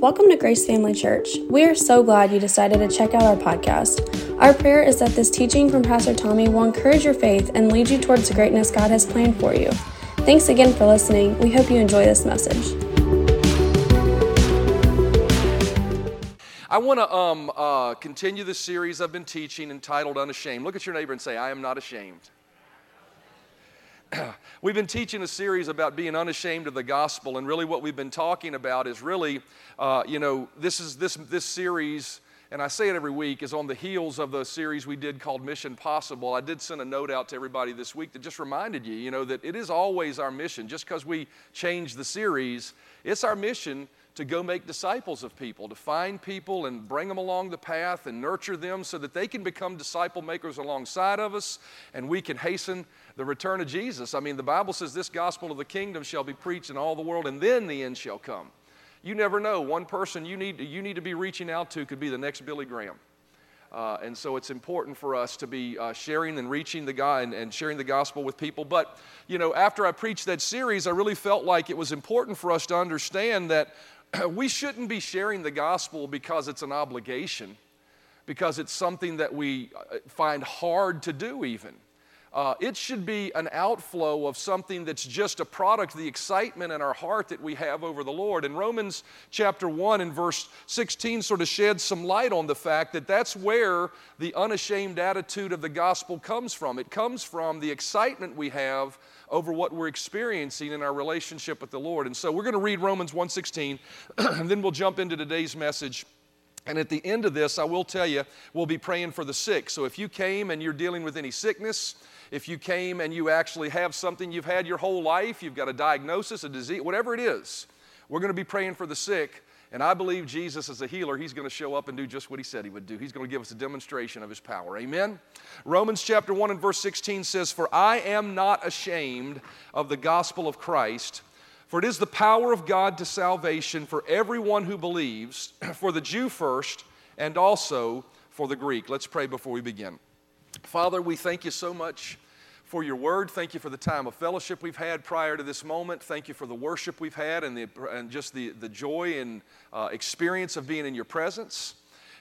Welcome to Grace Family Church. We are so glad you decided to check out our podcast. Our prayer is that this teaching from Pastor Tommy will encourage your faith and lead you towards the greatness God has planned for you. Thanks again for listening. We hope you enjoy this message. I want to um, uh, continue the series I've been teaching entitled Unashamed. Look at your neighbor and say, I am not ashamed. we've been teaching a series about being unashamed of the gospel, and really what we've been talking about is really, uh, you know, this is this this series, and I say it every week, is on the heels of the series we did called Mission Possible. I did send a note out to everybody this week that just reminded you, you know, that it is always our mission. Just because we change the series, it's our mission to go make disciples of people, to find people and bring them along the path and nurture them so that they can become disciple makers alongside of us and we can hasten the return of Jesus. I mean, the Bible says this gospel of the kingdom shall be preached in all the world, and then the end shall come. You never know. One person you need, you need to be reaching out to could be the next Billy Graham. Uh, and so it's important for us to be uh, sharing and reaching the guy and, and, sharing the gospel with people. But, you know, after I preached that series, I really felt like it was important for us to understand that we shouldn't be sharing the gospel because it's an obligation, because it's something that we uh, find hard to do, even. Uh, it should be an outflow of something that's just a product of the excitement in our heart that we have over the Lord. And Romans chapter 1 and verse 16 sort of sheds some light on the fact that that's where the unashamed attitude of the gospel comes from. It comes from the excitement we have over what we're experiencing in our relationship with the Lord. And so we're going to read Romans 1:16 and then we'll jump into today's message. And at the end of this, I will tell you, we'll be praying for the sick. So if you came and you're dealing with any sickness, if you came and you actually have something you've had your whole life, you've got a diagnosis, a disease, whatever it is, we're going to be praying for the sick. And I believe Jesus, is a healer, he's going to show up and do just what he said he would do. He's going to give us a demonstration of his power. Amen? Romans chapter 1 and verse 16 says, For I am not ashamed of the gospel of Christ, for it is the power of God to salvation for everyone who believes, for the Jew first, and also for the Greek. Let's pray before we begin. Father, we thank you so much for your word. Thank you for the time of fellowship we've had prior to this moment. Thank you for the worship we've had and, the, and just the, the joy and uh, experience of being in your presence.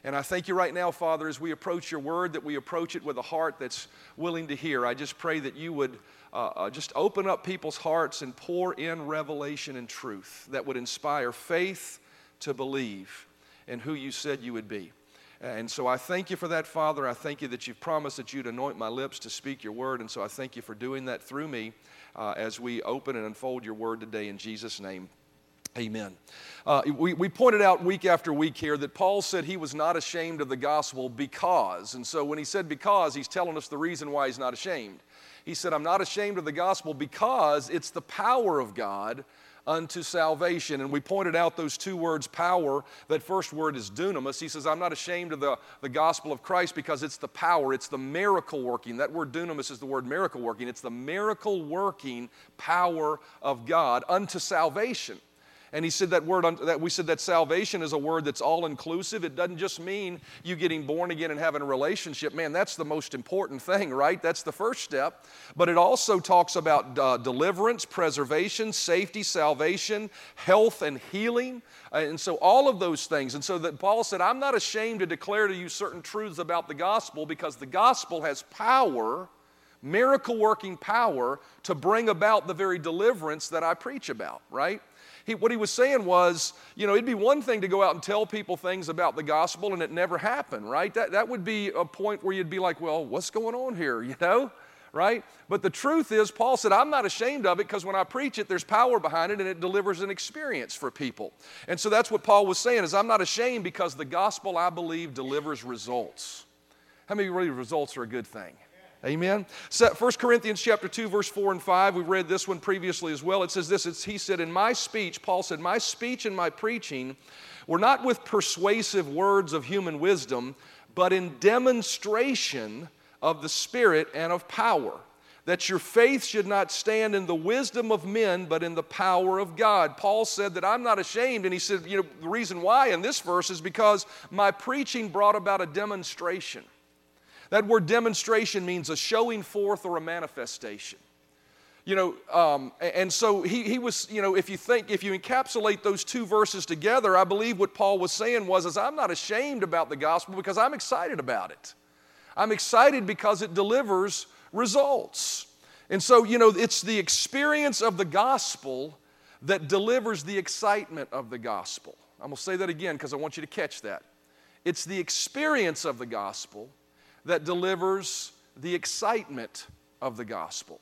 And I thank you right now, Father, as we approach your word, that we approach it with a heart that's willing to hear. I just pray that you would uh, uh, just open up people's hearts and pour in revelation and truth that would inspire faith to believe in who you said you would be. And so I thank you for that, Father. I thank you that you've promised that you'd anoint my lips to speak your word. And so I thank you for doing that through me uh, as we open and unfold your word today in Jesus' name. Amen. Uh, we, we pointed out week after week here that Paul said he was not ashamed of the gospel because. And so when he said because, he's telling us the reason why he's not ashamed. He said, I'm not ashamed of the gospel because it's the power of God unto salvation. And we pointed out those two words, power. That first word is dunamis. He says, I'm not ashamed of the, the gospel of Christ because it's the power, it's the miracle working. That word dunamis is the word miracle working. It's the miracle working power of God unto salvation. And he said that word, that we said that salvation is a word that's all inclusive. It doesn't just mean you getting born again and having a relationship. Man, that's the most important thing, right? That's the first step. But it also talks about uh, deliverance, preservation, safety, salvation, health, and healing. Uh, and so all of those things. And so that Paul said, I'm not ashamed to declare to you certain truths about the gospel because the gospel has power miracle working power to bring about the very deliverance that I preach about, right? He, what he was saying was, you know, it'd be one thing to go out and tell people things about the gospel and it never happened, right? That, that would be a point where you'd be like, well, what's going on here, you know? Right? But the truth is, Paul said, I'm not ashamed of it because when I preach it, there's power behind it and it delivers an experience for people. And so that's what Paul was saying is I'm not ashamed because the gospel, I believe, delivers results. How many really results are a good thing? Amen. 1 Corinthians chapter 2, verse 4 and 5. We read this one previously as well. It says this it's, He said, In my speech, Paul said, My speech and my preaching were not with persuasive words of human wisdom, but in demonstration of the Spirit and of power. That your faith should not stand in the wisdom of men, but in the power of God. Paul said that I'm not ashamed, and he said, you know, the reason why in this verse is because my preaching brought about a demonstration. That word demonstration means a showing forth or a manifestation. you know, um, and so he, he was, you know, if you think, if you encapsulate those two verses together, I believe what Paul was saying was, is I'm not ashamed about the gospel because I'm excited about it. I'm excited because it delivers results. And so, you know, it's the experience of the gospel that delivers the excitement of the gospel. I'm going to say that again because I want you to catch that. It's the experience of the gospel that delivers the excitement of the gospel.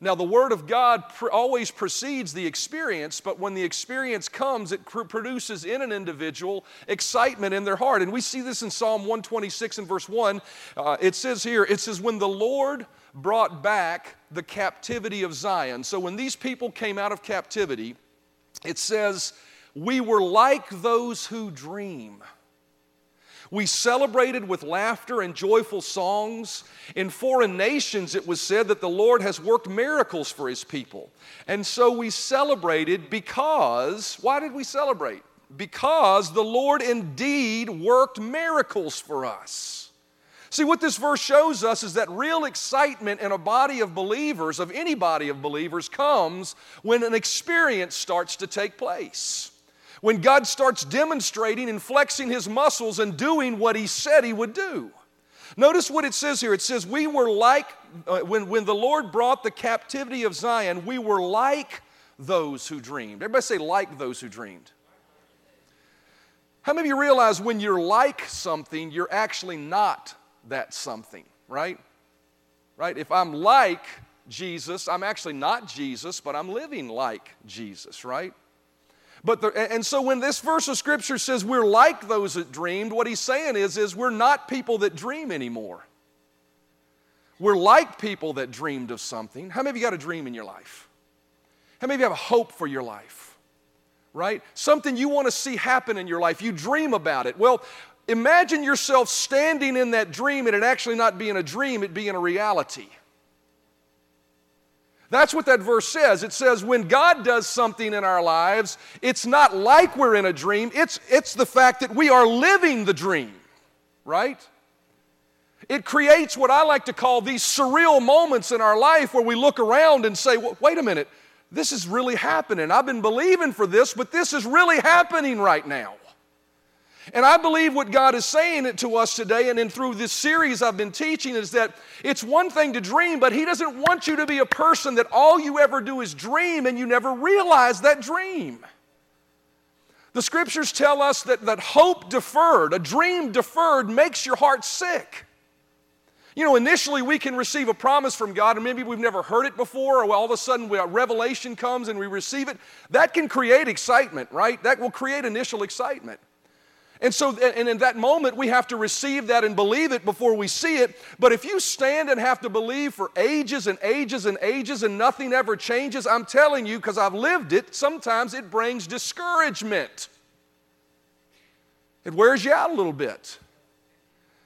Now, the Word of God pr- always precedes the experience, but when the experience comes, it pr- produces in an individual excitement in their heart. And we see this in Psalm 126 and verse 1. Uh, it says here, it says, When the Lord brought back the captivity of Zion. So when these people came out of captivity, it says, We were like those who dream. We celebrated with laughter and joyful songs. In foreign nations, it was said that the Lord has worked miracles for his people. And so we celebrated because, why did we celebrate? Because the Lord indeed worked miracles for us. See, what this verse shows us is that real excitement in a body of believers, of any body of believers, comes when an experience starts to take place. When God starts demonstrating and flexing his muscles and doing what he said he would do. Notice what it says here. It says, We were like, uh, when, when the Lord brought the captivity of Zion, we were like those who dreamed. Everybody say, like those who dreamed. How many of you realize when you're like something, you're actually not that something, right? Right? If I'm like Jesus, I'm actually not Jesus, but I'm living like Jesus, right? But the, and so when this verse of scripture says we're like those that dreamed, what he's saying is, is we're not people that dream anymore. We're like people that dreamed of something. How many of you got a dream in your life? How many of you have a hope for your life? Right? Something you want to see happen in your life. You dream about it. Well, imagine yourself standing in that dream and it actually not being a dream, it being a reality. That's what that verse says. It says when God does something in our lives, it's not like we're in a dream, it's, it's the fact that we are living the dream, right? It creates what I like to call these surreal moments in our life where we look around and say, wait a minute, this is really happening. I've been believing for this, but this is really happening right now. And I believe what God is saying it to us today, and then through this series I've been teaching, is that it's one thing to dream, but He doesn't want you to be a person that all you ever do is dream and you never realize that dream. The scriptures tell us that, that hope deferred, a dream deferred, makes your heart sick. You know, initially we can receive a promise from God, and maybe we've never heard it before, or all of a sudden we, a revelation comes and we receive it. That can create excitement, right? That will create initial excitement. And so, and in that moment, we have to receive that and believe it before we see it. But if you stand and have to believe for ages and ages and ages and nothing ever changes, I'm telling you, because I've lived it, sometimes it brings discouragement. It wears you out a little bit.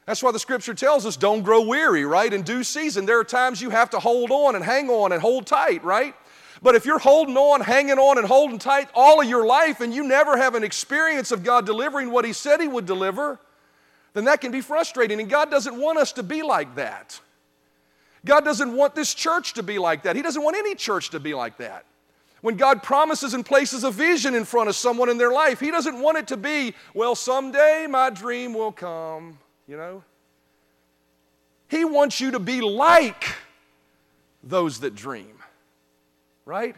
That's why the scripture tells us don't grow weary, right? In due season, there are times you have to hold on and hang on and hold tight, right? But if you're holding on, hanging on, and holding tight all of your life and you never have an experience of God delivering what He said He would deliver, then that can be frustrating. And God doesn't want us to be like that. God doesn't want this church to be like that. He doesn't want any church to be like that. When God promises and places a vision in front of someone in their life, He doesn't want it to be, well, someday my dream will come, you know? He wants you to be like those that dream right?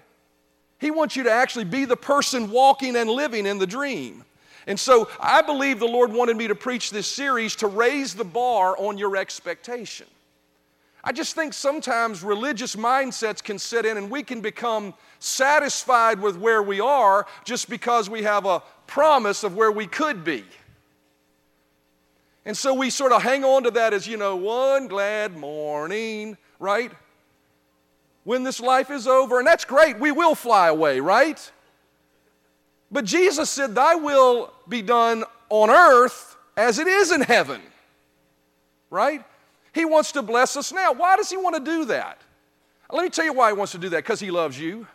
He wants you to actually be the person walking and living in the dream. And so I believe the Lord wanted me to preach this series to raise the bar on your expectation. I just think sometimes religious mindsets can set in and we can become satisfied with where we are just because we have a promise of where we could be. And so we sort of hang on to that as, you know, one glad morning, right? When this life is over. And that's great, we will fly away, right? But Jesus said, Thy will be done on earth as it is in heaven, right? He wants to bless us now. Why does He want to do that? Let me tell you why He wants to do that because He loves you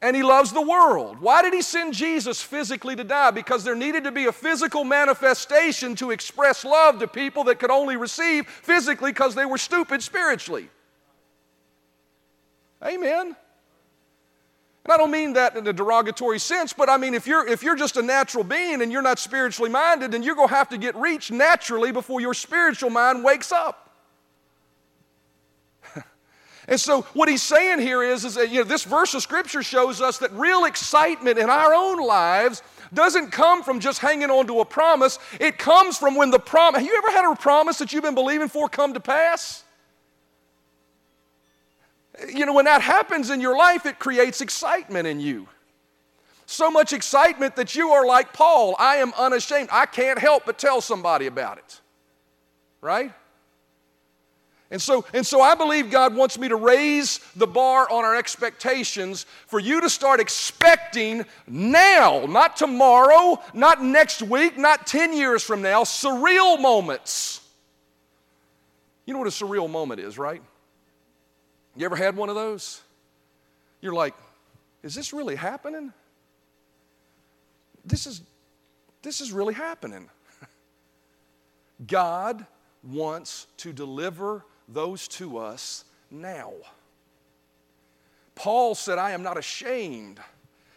and He loves the world. Why did He send Jesus physically to die? Because there needed to be a physical manifestation to express love to people that could only receive physically because they were stupid spiritually. Amen. And I don't mean that in a derogatory sense, but I mean if you're if you're just a natural being and you're not spiritually minded, then you're gonna have to get reached naturally before your spiritual mind wakes up. and so what he's saying here is, is that you know, this verse of scripture shows us that real excitement in our own lives doesn't come from just hanging on to a promise. It comes from when the promise. Have you ever had a promise that you've been believing for come to pass? You know, when that happens in your life, it creates excitement in you. So much excitement that you are like Paul. I am unashamed. I can't help but tell somebody about it. Right? And so, and so I believe God wants me to raise the bar on our expectations for you to start expecting now, not tomorrow, not next week, not 10 years from now, surreal moments. You know what a surreal moment is, right? You ever had one of those? You're like, is this really happening? This is this is really happening. God wants to deliver those to us now. Paul said, I am not ashamed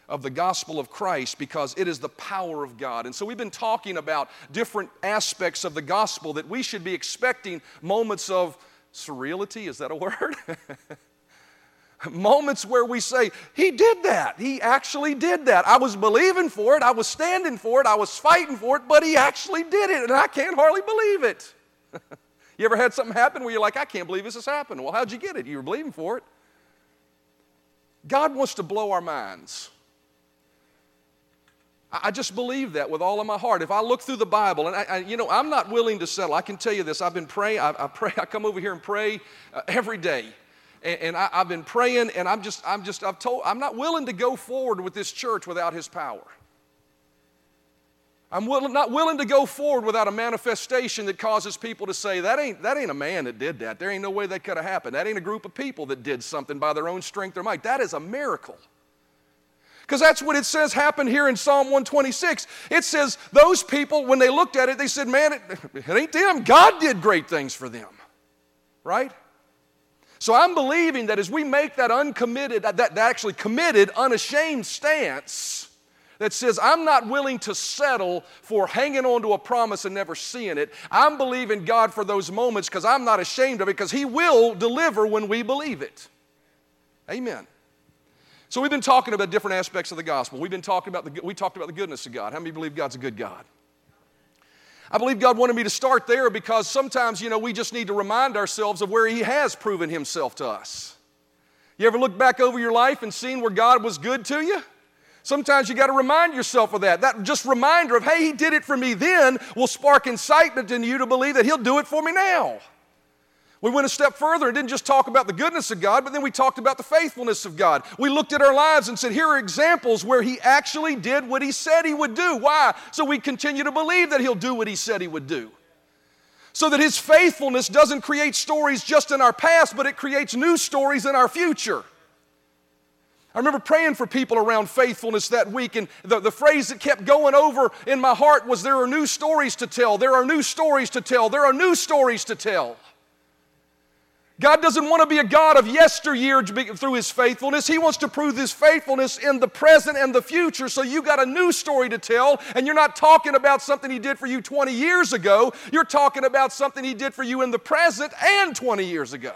of the gospel of Christ because it is the power of God. And so we've been talking about different aspects of the gospel that we should be expecting moments of surreality, is that a word? Moments where we say, He did that. He actually did that. I was believing for it. I was standing for it. I was fighting for it, but He actually did it, and I can't hardly believe it. you ever had something happen where you're like, I can't believe this has happened? Well, how'd you get it? You were believing for it. God wants to blow our minds. I just believe that with all of my heart. If I look through the Bible, and I, I, you know, I'm not willing to settle. I can tell you this. I've been praying. I, I pray. I come over here and pray uh, every day, and, and I, have been praying. And I'm just, I'm just, I've told, I'm not willing to go forward with this church without His power. I'm will, not willing to go forward without a manifestation that causes people to say, that ain't, that ain't a man that did that. There ain't no way that could have happened. That ain't a group of people that did something by their own strength or might. That is a miracle. Because that's what it says happened here in Psalm 126. It says those people, when they looked at it, they said, Man, it, it ain't them. God did great things for them. Right? So I'm believing that as we make that uncommitted, that, that actually committed, unashamed stance that says, I'm not willing to settle for hanging on to a promise and never seeing it. I'm believing God for those moments because I'm not ashamed of it because He will deliver when we believe it. Amen. So we've been talking about different aspects of the gospel. We've been talking about the, we talked about the goodness of God. How many believe God's a good God? I believe God wanted me to start there because sometimes, you know, we just need to remind ourselves of where He has proven Himself to us. You ever look back over your life and seen where God was good to you? Sometimes you got to remind yourself of that. That just reminder of, hey, He did it for me then will spark incitement in you to believe that He'll do it for me now. We went a step further and didn't just talk about the goodness of God, but then we talked about the faithfulness of God. We looked at our lives and said, here are examples where He actually did what He said He would do. Why? So we continue to believe that He'll do what He said He would do. So that His faithfulness doesn't create stories just in our past, but it creates new stories in our future. I remember praying for people around faithfulness that week, and the, the phrase that kept going over in my heart was there are new stories to tell, there are new stories to tell, there are new stories to tell. God doesn't want to be a God of yesteryear through His faithfulness. He wants to prove His faithfulness in the present and the future. So you got a new story to tell, and you're not talking about something He did for you 20 years ago. You're talking about something He did for you in the present and 20 years ago.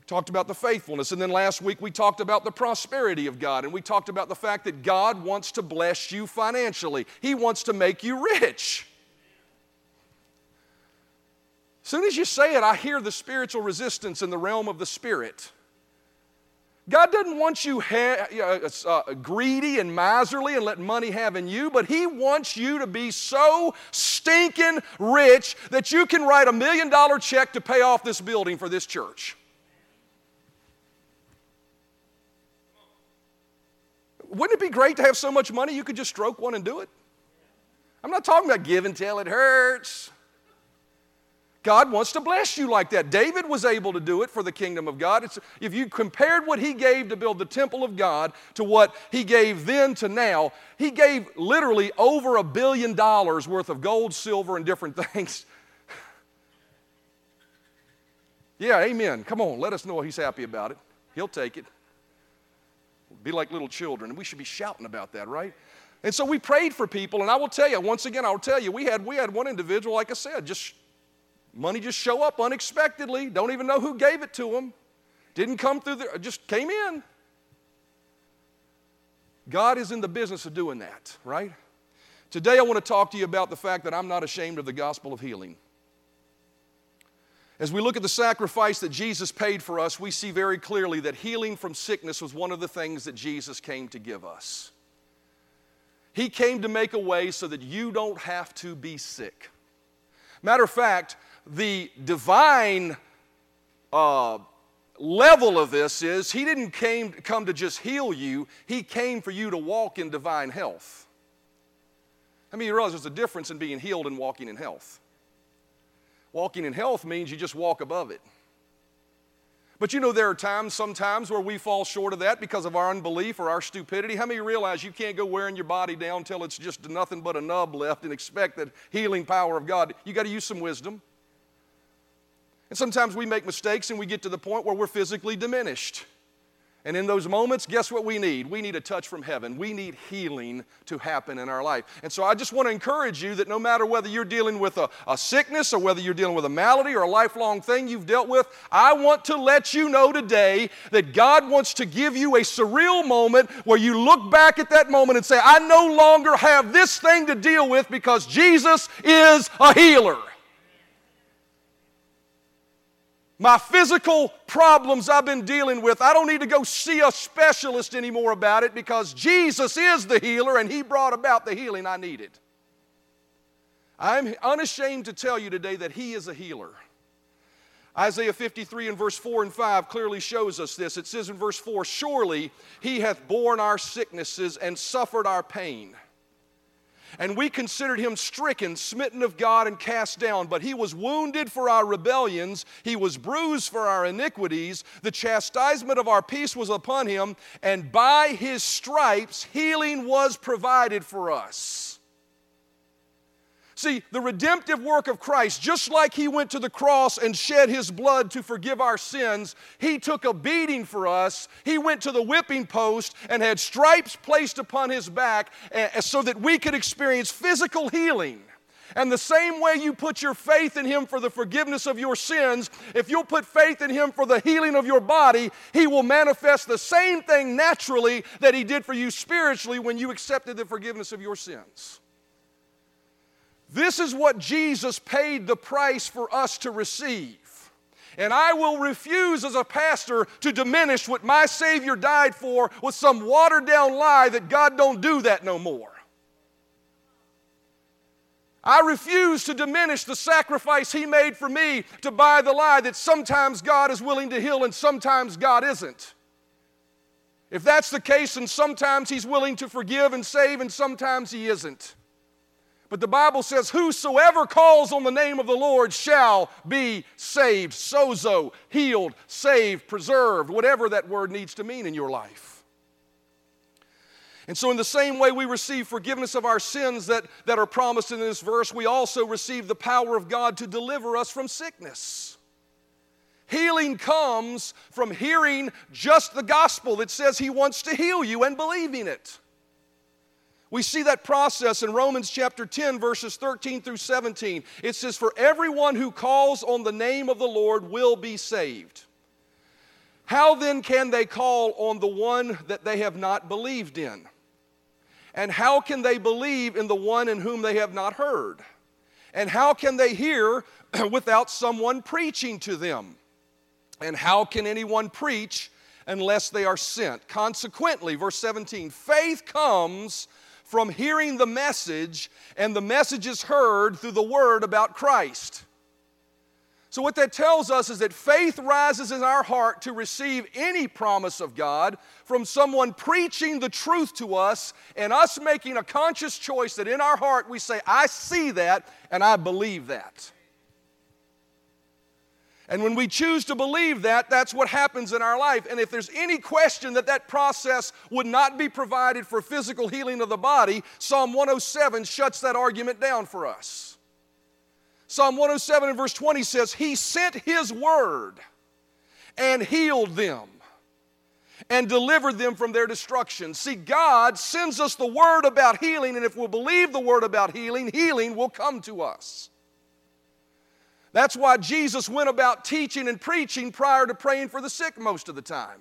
We Talked about the faithfulness, and then last week we talked about the prosperity of God, and we talked about the fact that God wants to bless you financially. He wants to make you rich. As soon as you say it, I hear the spiritual resistance in the realm of the spirit. God doesn't want you ha- uh, uh, greedy and miserly and let money have in you, but He wants you to be so stinking rich that you can write a million dollar check to pay off this building for this church. Wouldn't it be great to have so much money you could just stroke one and do it? I'm not talking about give until it hurts. God wants to bless you like that. David was able to do it for the kingdom of God. It's, if you compared what he gave to build the temple of God to what he gave then to now, he gave literally over a billion dollars worth of gold, silver, and different things. Yeah, amen. Come on, let us know he's happy about it. He'll take it. Be like little children. We should be shouting about that, right? And so we prayed for people, and I will tell you, once again, I'll tell you, we had, we had one individual, like I said, just money just show up unexpectedly. Don't even know who gave it to him. Didn't come through the, just came in. God is in the business of doing that, right? Today I want to talk to you about the fact that I'm not ashamed of the gospel of healing. As we look at the sacrifice that Jesus paid for us, we see very clearly that healing from sickness was one of the things that Jesus came to give us. He came to make a way so that you don't have to be sick. Matter of fact, the divine uh, level of this is He didn't came, come to just heal you, He came for you to walk in divine health. I mean, you realize there's a difference in being healed and walking in health. Walking in health means you just walk above it. But you know, there are times, sometimes, where we fall short of that because of our unbelief or our stupidity. How many realize you can't go wearing your body down until it's just nothing but a nub left and expect that healing power of God? You got to use some wisdom. And sometimes we make mistakes and we get to the point where we're physically diminished. And in those moments, guess what we need? We need a touch from heaven. We need healing to happen in our life. And so I just want to encourage you that no matter whether you're dealing with a, a, sickness or whether you're dealing with a malady or a lifelong thing you've dealt with, I want to let you know today that God wants to give you a surreal moment where you look back at that moment and say, I no longer have this thing to deal with because Jesus is a healer. My physical problems I've been dealing with, I don't need to go see a specialist anymore about it because Jesus is the healer and He brought about the healing I needed. I'm unashamed to tell you today that He is a healer. Isaiah 53 and verse 4 and 5 clearly shows us this. It says in verse 4 Surely He hath borne our sicknesses and suffered our pain. And we considered him stricken, smitten of God, and cast down. But he was wounded for our rebellions, he was bruised for our iniquities. The chastisement of our peace was upon him, and by his stripes healing was provided for us. See, the redemptive work of Christ, just like He went to the cross and shed His blood to forgive our sins, He took a beating for us. He went to the whipping post and had stripes placed upon His back eh, eh, so that we could experience physical healing. And the same way you put your faith in Him for the forgiveness of your sins, if you'll put faith in Him for the healing of your body, He will manifest the same thing naturally that He did for you spiritually when you accepted the forgiveness of your sins. This is what Jesus paid the price for us to receive. And I will refuse as a pastor to diminish what my Savior died for with some watered down lie that God don't do that no more. I refuse to diminish the sacrifice He made for me to buy the lie that sometimes God is willing to heal and sometimes God isn't. If that's the case, and sometimes He's willing to forgive and save and sometimes He isn't. But the Bible says, Whosoever calls on the name of the Lord shall be saved. Sozo, healed, saved, preserved, whatever that word needs to mean in your life. And so, in the same way we receive forgiveness of our sins that, that are promised in this verse, we also receive the power of God to deliver us from sickness. Healing comes from hearing just the gospel that says He wants to heal you and believing it. We see that process in Romans chapter 10, verses 13 through 17. It says, For everyone who calls on the name of the Lord will be saved. How then can they call on the one that they have not believed in? And how can they believe in the one in whom they have not heard? And how can they hear without someone preaching to them? And how can anyone preach unless they are sent? Consequently, verse 17, faith comes from hearing the message, and the message is heard through the word about Christ. So, what that tells us is that faith rises in our heart to receive any promise of God from someone preaching the truth to us, and us making a conscious choice that in our heart we say, I see that and I believe that. And when we choose to believe that, that's what happens in our life. And if there's any question that that process would not be provided for physical healing of the body, Psalm 107 shuts that argument down for us. Psalm 107 and verse 20 says, He sent His word and healed them and delivered them from their destruction. See, God sends us the word about healing, and if we'll believe the word about healing, healing will come to us. That's why Jesus went about teaching and preaching prior to praying for the sick most of the time.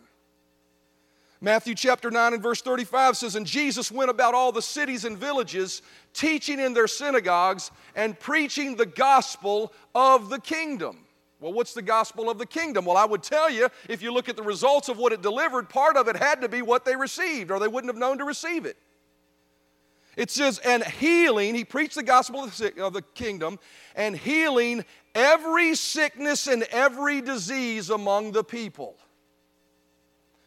Matthew chapter 9 and verse 35 says, And Jesus went about all the cities and villages, teaching in their synagogues and preaching the gospel of the kingdom. Well, what's the gospel of the kingdom? Well, I would tell you, if you look at the results of what it delivered, part of it had to be what they received, or they wouldn't have known to receive it. It says, and healing, he preached the gospel of the, of the kingdom, and healing every sickness and every disease among the people.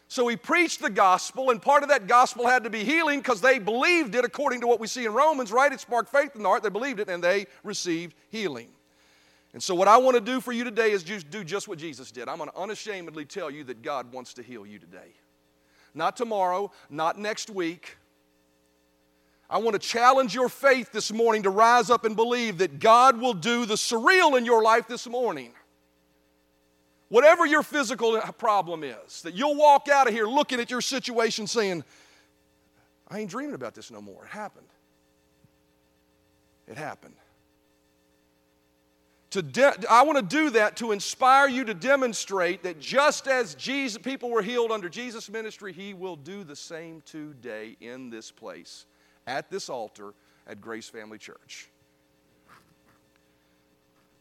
So he preached the gospel, and part of that gospel had to be healing because they believed it according to what we see in Romans, right? It sparked faith in the heart. They believed it, and they received healing. And so, what I want to do for you today is just do just what Jesus did. I'm going to unashamedly tell you that God wants to heal you today. Not tomorrow, not next week. I want to challenge your faith this morning to rise up and believe that God will do the surreal in your life this morning. Whatever your physical problem is, that you'll walk out of here looking at your situation saying, I ain't dreaming about this no more. It happened. It happened. De- I want to do that to inspire you to demonstrate that just as Jesus, people were healed under Jesus' ministry, He will do the same today in this place, at this altar at Grace Family Church.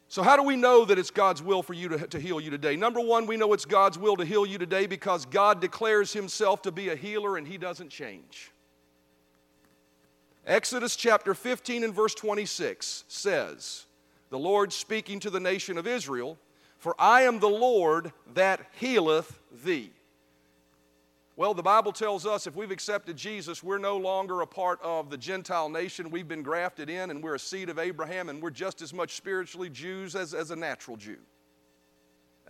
So, how do we know that it's God's will for you to, to heal you today? Number one, we know it's God's will to heal you today because God declares Himself to be a healer and He doesn't change. Exodus chapter 15 and verse 26 says, the Lord speaking to the nation of Israel, For I am the Lord that healeth thee. Well, the Bible tells us if we've accepted Jesus, we're no longer a part of the Gentile nation. We've been grafted in and we're a seed of Abraham and we're just as much spiritually Jews as, as a natural Jew.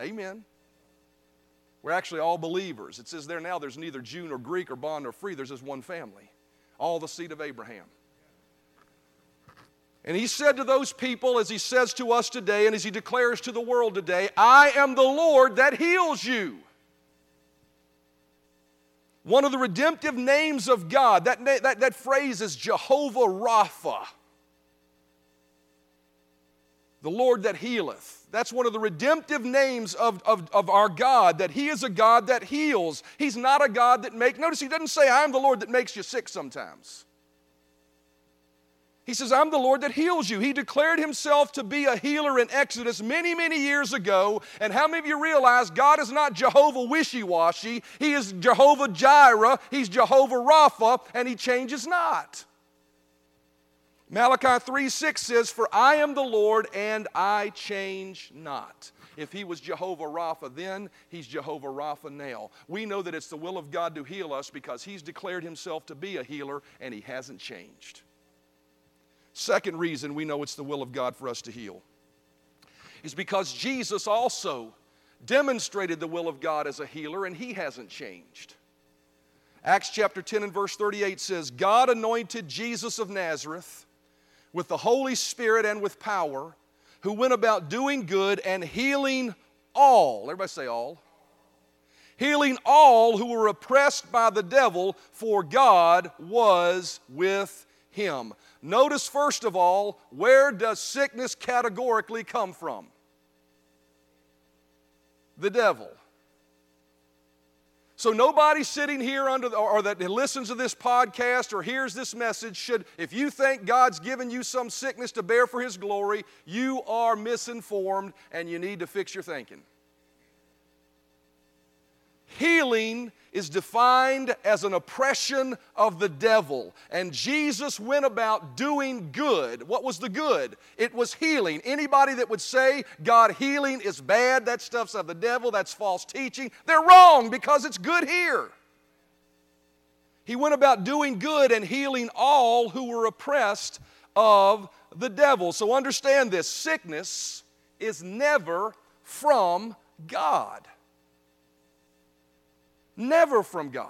Amen. We're actually all believers. It says there now there's neither Jew nor Greek or bond nor free, there's just one family, all the seed of Abraham. And he said to those people, as he says to us today, and as he declares to the world today, I am the Lord that heals you. One of the redemptive names of God, that, that, that phrase is Jehovah Rapha, the Lord that healeth. That's one of the redemptive names of, of, of our God, that He is a God that heals. He's not a God that makes, notice He doesn't say, I am the Lord that makes you sick sometimes. He says, I'm the Lord that heals you. He declared himself to be a healer in Exodus many, many years ago. And how many of you realize God is not Jehovah wishy washy? He is Jehovah Jireh, He's Jehovah Rapha, and He changes not. Malachi 3 6 says, For I am the Lord and I change not. If he was Jehovah Rapha then, he's Jehovah Rapha now. We know that it's the will of God to heal us because he's declared himself to be a healer and he hasn't changed. Second reason we know it's the will of God for us to heal is because Jesus also demonstrated the will of God as a healer and he hasn't changed. Acts chapter 10 and verse 38 says, God anointed Jesus of Nazareth with the Holy Spirit and with power, who went about doing good and healing all. Everybody say all. Healing all who were oppressed by the devil, for God was with him. Notice, first of all, where does sickness categorically come from? The devil. So nobody sitting here under the, or that listens to this podcast or hears this message should, if you think God's given you some sickness to bear for His glory, you are misinformed and you need to fix your thinking. Healing is defined as an oppression of the devil. And Jesus went about doing good. What was the good? It was healing. Anybody that would say God healing is bad, that stuff's of the devil, that's false teaching, they're wrong because it's good here. He went about doing good and healing all who were oppressed of the devil. So understand this sickness is never from God. Never from God.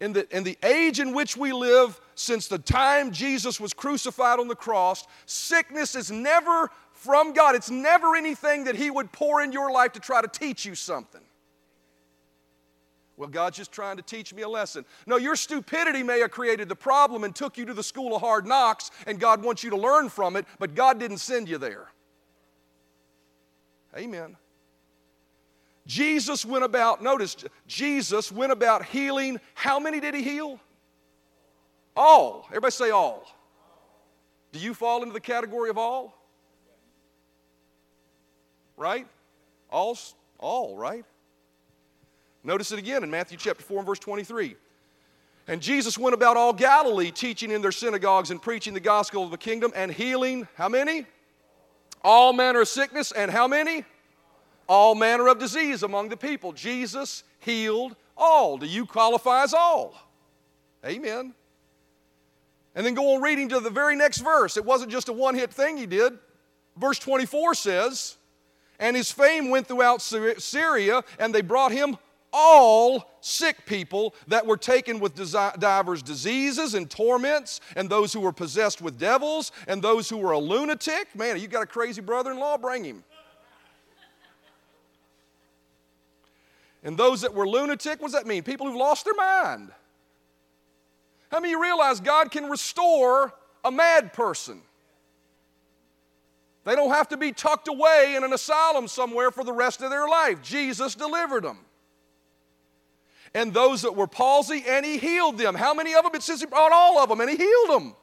In the, in the age in which we live, since the time Jesus was crucified on the cross, sickness is never from God. It's never anything that He would pour in your life to try to teach you something. Well, God's just trying to teach me a lesson. No, your stupidity may have created the problem and took you to the school of hard knocks, and God wants you to learn from it, but God didn't send you there. Amen. Jesus went about, notice, Jesus went about healing. How many did he heal? All. Everybody say all. Do you fall into the category of all? Right? All, all, right? Notice it again in Matthew chapter 4 and verse 23. And Jesus went about all Galilee, teaching in their synagogues and preaching the gospel of the kingdom and healing, how many? All manner of sickness, and how many? All manner of disease among the people. Jesus healed all. Do you qualify as all? Amen. And then go on reading to the very next verse. It wasn't just a one hit thing he did. Verse 24 says, And his fame went throughout Syria, and they brought him all sick people that were taken with divers diseases and torments, and those who were possessed with devils, and those who were a lunatic. Man, you got a crazy brother in law? Bring him. And those that were lunatic, what does that mean? People who've lost their mind. How many you realize God can restore a mad person? They don't have to be tucked away in an asylum somewhere for the rest of their life. Jesus delivered them. And those that were palsy, and He healed them. How many of them? It says He brought all of them, and He healed them.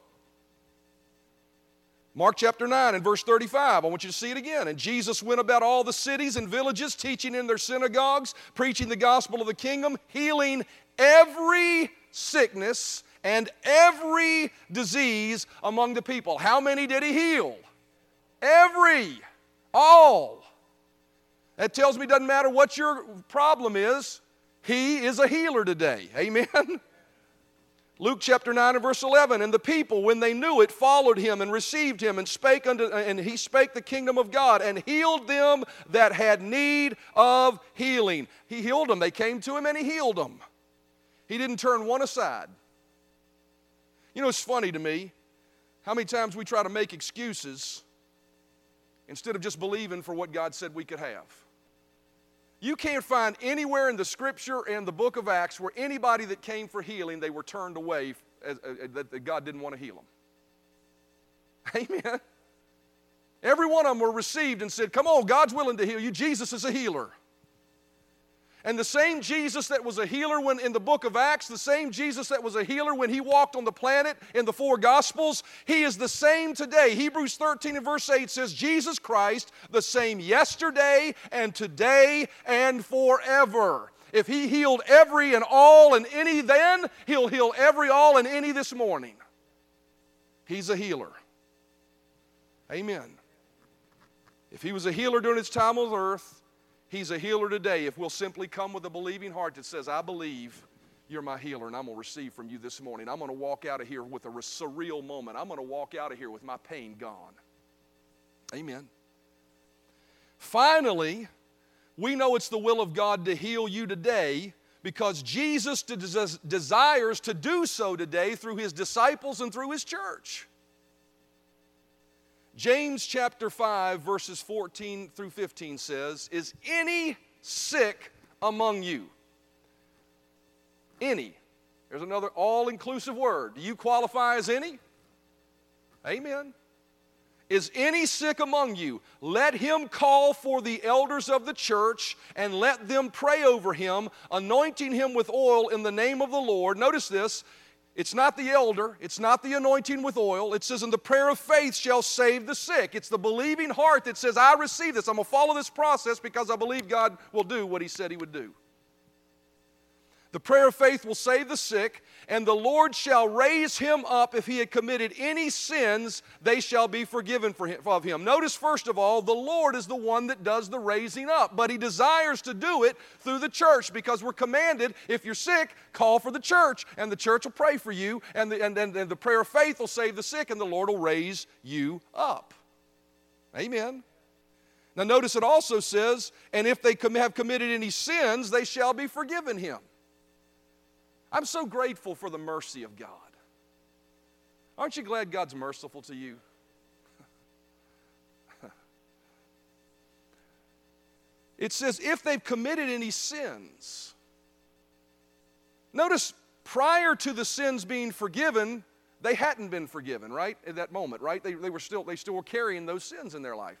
Mark chapter 9 and verse 35. I want you to see it again. And Jesus went about all the cities and villages, teaching in their synagogues, preaching the gospel of the kingdom, healing every sickness and every disease among the people. How many did he heal? Every, all. That tells me it doesn't matter what your problem is, he is a healer today. Amen. Luke chapter 9 and verse 11 and the people when they knew it followed him and received him and spake unto and he spake the kingdom of God and healed them that had need of healing. He healed them. They came to him and he healed them. He didn't turn one aside. You know, it's funny to me how many times we try to make excuses instead of just believing for what God said we could have. You can't find anywhere in the scripture and the book of Acts where anybody that came for healing, they were turned away, as, uh, that God didn't want to heal them. Amen. Every one of them were received and said, Come on, God's willing to heal you. Jesus is a healer. And the same Jesus that was a healer when in the book of Acts, the same Jesus that was a healer when he walked on the planet in the four gospels, he is the same today. Hebrews 13 and verse 8 says, Jesus Christ, the same yesterday and today and forever. If he healed every and all and any then, he'll heal every, all, and any this morning. He's a healer. Amen. If he was a healer during his time on earth, He's a healer today if we'll simply come with a believing heart that says, I believe you're my healer and I'm going to receive from you this morning. I'm going to walk out of here with a surreal moment. I'm going to walk out of here with my pain gone. Amen. Finally, we know it's the will of God to heal you today because Jesus desires to do so today through his disciples and through his church. James chapter 5, verses 14 through 15 says, Is any sick among you? Any. There's another all inclusive word. Do you qualify as any? Amen. Is any sick among you? Let him call for the elders of the church and let them pray over him, anointing him with oil in the name of the Lord. Notice this it's not the elder, it's not the anointing with oil. It says, And the prayer of faith shall save the sick. It's the believing heart that says, I receive this. I'm going to follow this process because I believe God will do what He said He would do. The prayer of faith will save the sick, and the Lord shall raise him up. If he had committed any sins, they shall be forgiven for him, of him. Notice, first of all, the Lord is the one that does the raising up, but he desires to do it through the church because we're commanded if you're sick, call for the church, and the church will pray for you, and the, and, and, and the prayer of faith will save the sick, and the Lord will raise you up. Amen. Now, notice it also says, and if they have committed any sins, they shall be forgiven him. I'm so grateful for the mercy of God. Aren't you glad God's merciful to you? it says, if they've committed any sins, Notice prior to the sins being forgiven, they hadn't been forgiven, right? At that moment, right? They, they were still they still were carrying those sins in their life.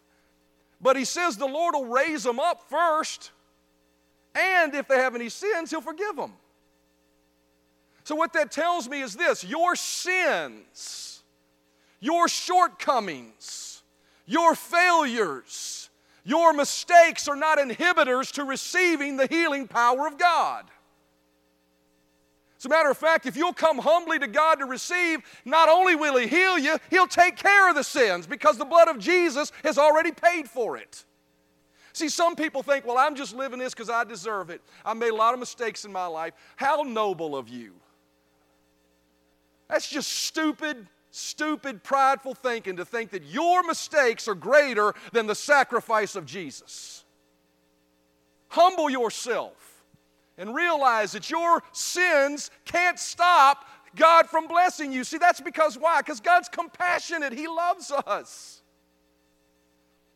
But he says the Lord will raise them up first, and if they have any sins, he'll forgive them. So what that tells me is this: your sins, your shortcomings, your failures, your mistakes are not inhibitors to receiving the healing power of God. As a matter of fact, if you'll come humbly to God to receive, not only will He heal you, He'll take care of the sins because the blood of Jesus has already paid for it. See, some people think, well, I'm just living this because I deserve it. I made a lot of mistakes in my life. How noble of you. That's just stupid, stupid, prideful thinking to think that your mistakes are greater than the sacrifice of Jesus. Humble yourself and realize that your sins can't stop God from blessing you. See, that's because why? Because God's compassionate, He loves us.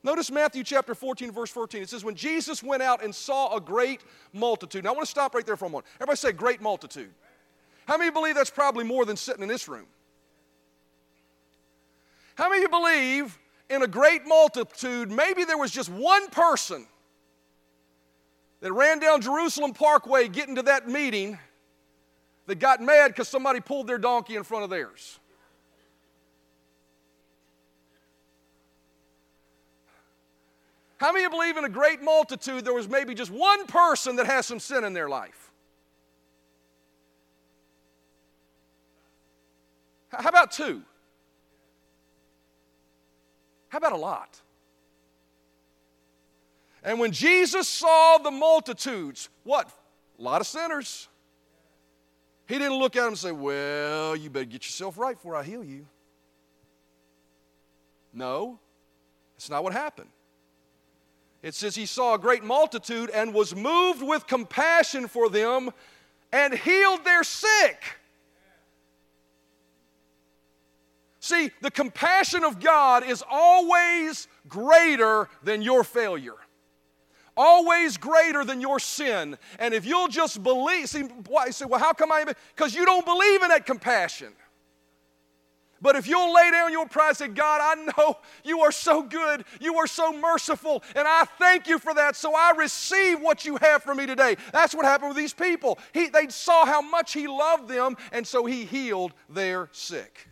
Notice Matthew chapter 14, verse 14. It says, When Jesus went out and saw a great multitude. Now, I want to stop right there for a moment. Everybody say, great multitude. How many believe that's probably more than sitting in this room? How many believe in a great multitude, maybe there was just one person that ran down Jerusalem Parkway getting to that meeting that got mad because somebody pulled their donkey in front of theirs. How many believe in a great multitude there was maybe just one person that has some sin in their life? How about two? How about a lot? And when Jesus saw the multitudes, what? A lot of sinners. He didn't look at them and say, Well, you better get yourself right before I heal you. No, that's not what happened. It says he saw a great multitude and was moved with compassion for them and healed their sick. See, the compassion of God is always greater than your failure always greater than your sin. And if you'll just believe, see, why say, well, how come I? Because you don't believe in that compassion. But if you'll lay down your pride and say, God, I know you are so good, you are so merciful, and I thank you for that, so I receive what you have for me today. That's what happened with these people. He, they saw how much He loved them, and so He healed their sick.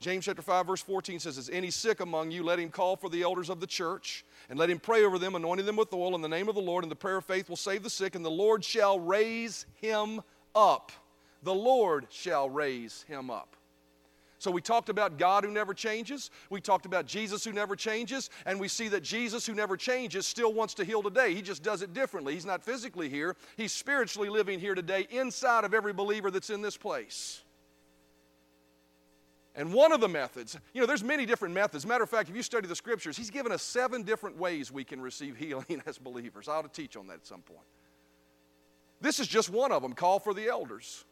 James chapter 5, verse 14 says, Is any sick among you? Let him call for the elders of the church and let him pray over them, anointing them with oil in the name of the Lord, and the prayer of faith will save the sick, and the Lord shall raise him up. The Lord shall raise him up. So we talked about God who never changes. We talked about Jesus who never changes. And we see that Jesus who never changes still wants to heal today. He just does it differently. He's not physically here, He's spiritually living here today inside of every believer that's in this place. And one of the methods, you know, there's many different methods. Matter of fact, if you study the scriptures, he's given us seven different ways we can receive healing as believers. I ought to teach on that at some point. This is just one of them call for the elders.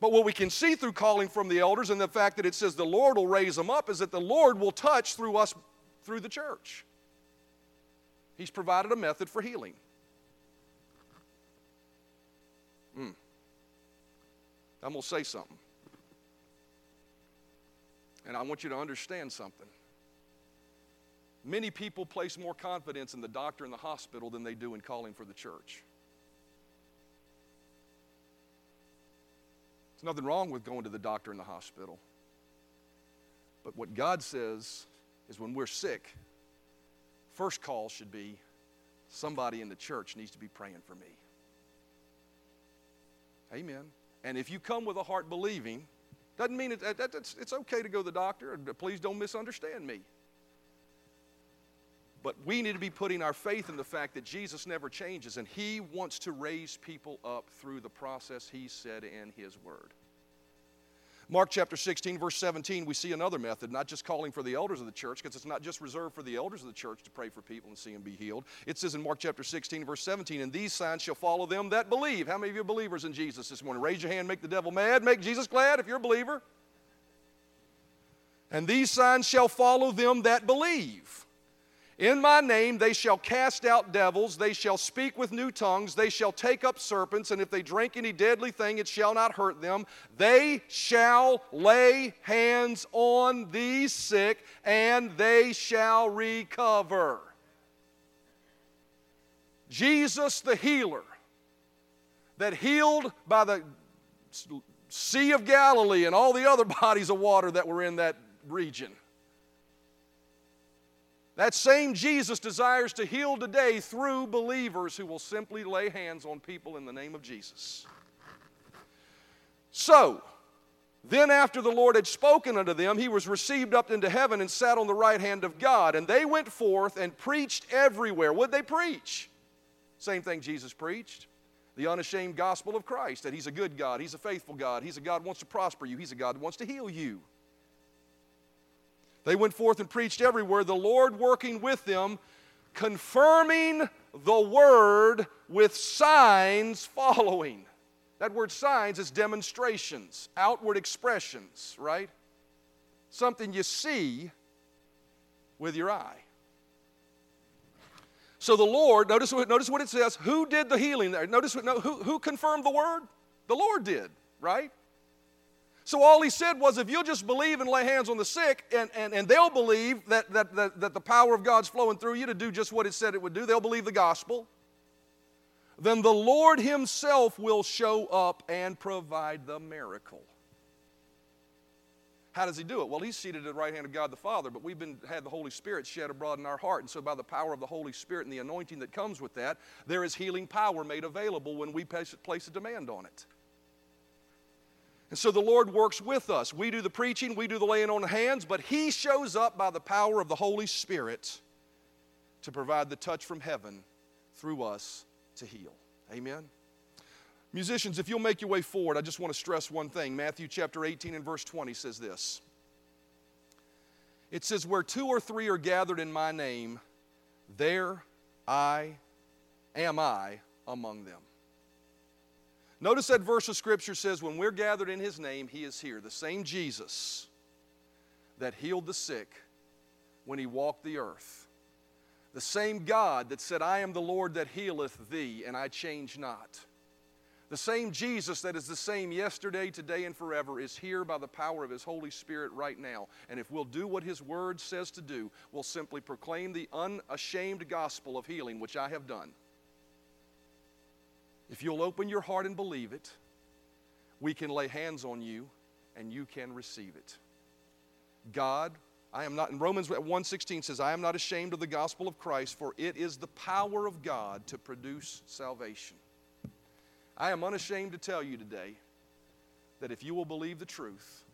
But what we can see through calling from the elders and the fact that it says the Lord will raise them up is that the Lord will touch through us, through the church. He's provided a method for healing. Hmm. I'm going to say something. And I want you to understand something. Many people place more confidence in the doctor and the hospital than they do in calling for the church. There's nothing wrong with going to the doctor and the hospital. But what God says is when we're sick, first call should be somebody in the church needs to be praying for me. Amen. And if you come with a heart believing, doesn't mean it, it's, it's okay to go to the doctor. Please don't misunderstand me. But we need to be putting our faith in the fact that Jesus never changes and He wants to raise people up through the process He said in His Word. Mark chapter 16, verse 17, we see another method, not just calling for the elders of the church, because it's not just reserved for the elders of the church to pray for people and see them be healed. It says in Mark chapter 16, verse 17, and these signs shall follow them that believe. How many of you believers in Jesus this morning? Raise your hand, make the devil mad, make Jesus glad if you're a believer. And these signs shall follow them that believe. In my name they shall cast out devils, they shall speak with new tongues, they shall take up serpents, and if they drink any deadly thing, it shall not hurt them. They shall lay hands on the sick, and they shall recover. Jesus the healer, that healed by the Sea of Galilee and all the other bodies of water that were in that region that same Jesus desires to heal today through believers who will simply lay hands on people in the name of Jesus. So, then after the Lord had spoken unto them, he was received up into heaven and sat on the right hand of God. And they went forth and preached everywhere. Would they preach? Same thing Jesus preached the unashamed gospel of Christ that He's a good God, He's a faithful God, He's a God wants to prosper you, He's a God wants to heal you. They went forth and preached everywhere, the Lord working with them, confirming the word with signs following. That word signs is demonstrations, outward expressions, right? Something you see with your eye. So the Lord, notice, notice what it says. Who did the healing there? Notice what, no, who, who confirmed the word? The Lord did, right? So all he said was, if you'll just believe and lay hands on the sick, and, and, and they'll believe that, that, that, that the power of God's flowing through you to do just what it said it would do, they'll believe the gospel, then the Lord himself will show up and provide the miracle. How does he do it? Well, he's seated at the right hand of God the Father, but we've been had the Holy Spirit shed abroad in our heart. And so by the power of the Holy Spirit and the anointing that comes with that, there is healing power made available when we place, place a demand on it. And so the Lord works with us. We do the preaching, we do the laying on hands, but He shows up by the power of the Holy Spirit to provide the touch from heaven through us to heal. Amen. Musicians, if you'll make your way forward, I just want to stress one thing. Matthew chapter 18 and verse 20 says this It says, Where two or three are gathered in my name, there I am I among them. Notice that verse of Scripture says, when we're gathered in His name, He is here. The same Jesus that healed the sick when He walked the earth. The same God that said, I am the Lord that healeth thee, and I change not. The same Jesus that is the same yesterday, today, and forever is here by the power of His Holy Spirit right now. And if we'll do what His Word says to do, we'll simply proclaim the unashamed gospel of healing, which I have done. If you'll open your heart and believe it, we can lay hands on you and you can receive it. God, I am not, in Romans 1.16 says, I am not ashamed of the gospel of Christ, for it is the power of God to produce salvation. I am unashamed to tell you today that if you will believe the truth,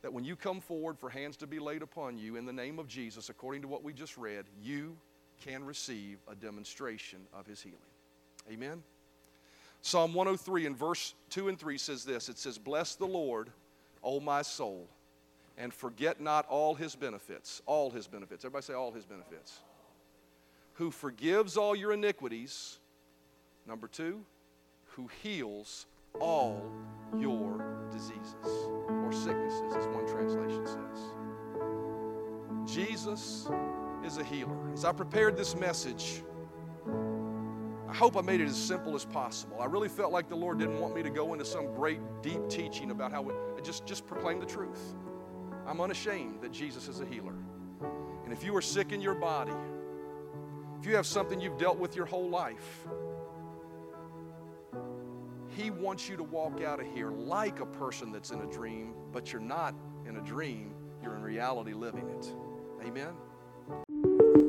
that when you come forward for hands to be laid upon you in the name of Jesus, according to what we just read, you can receive a demonstration of his healing. Amen. Psalm 103 in verse 2 and 3 says this It says, Bless the Lord, O my soul, and forget not all his benefits. All his benefits. Everybody say, All his benefits. Who forgives all your iniquities. Number two, who heals all your diseases or sicknesses, as one translation says. Jesus is a healer. As I prepared this message, I hope I made it as simple as possible. I really felt like the Lord didn't want me to go into some great deep teaching about how we just, just proclaim the truth. I'm unashamed that Jesus is a healer. And if you are sick in your body, if you have something you've dealt with your whole life, He wants you to walk out of here like a person that's in a dream, but you're not in a dream, you're in reality living it. Amen.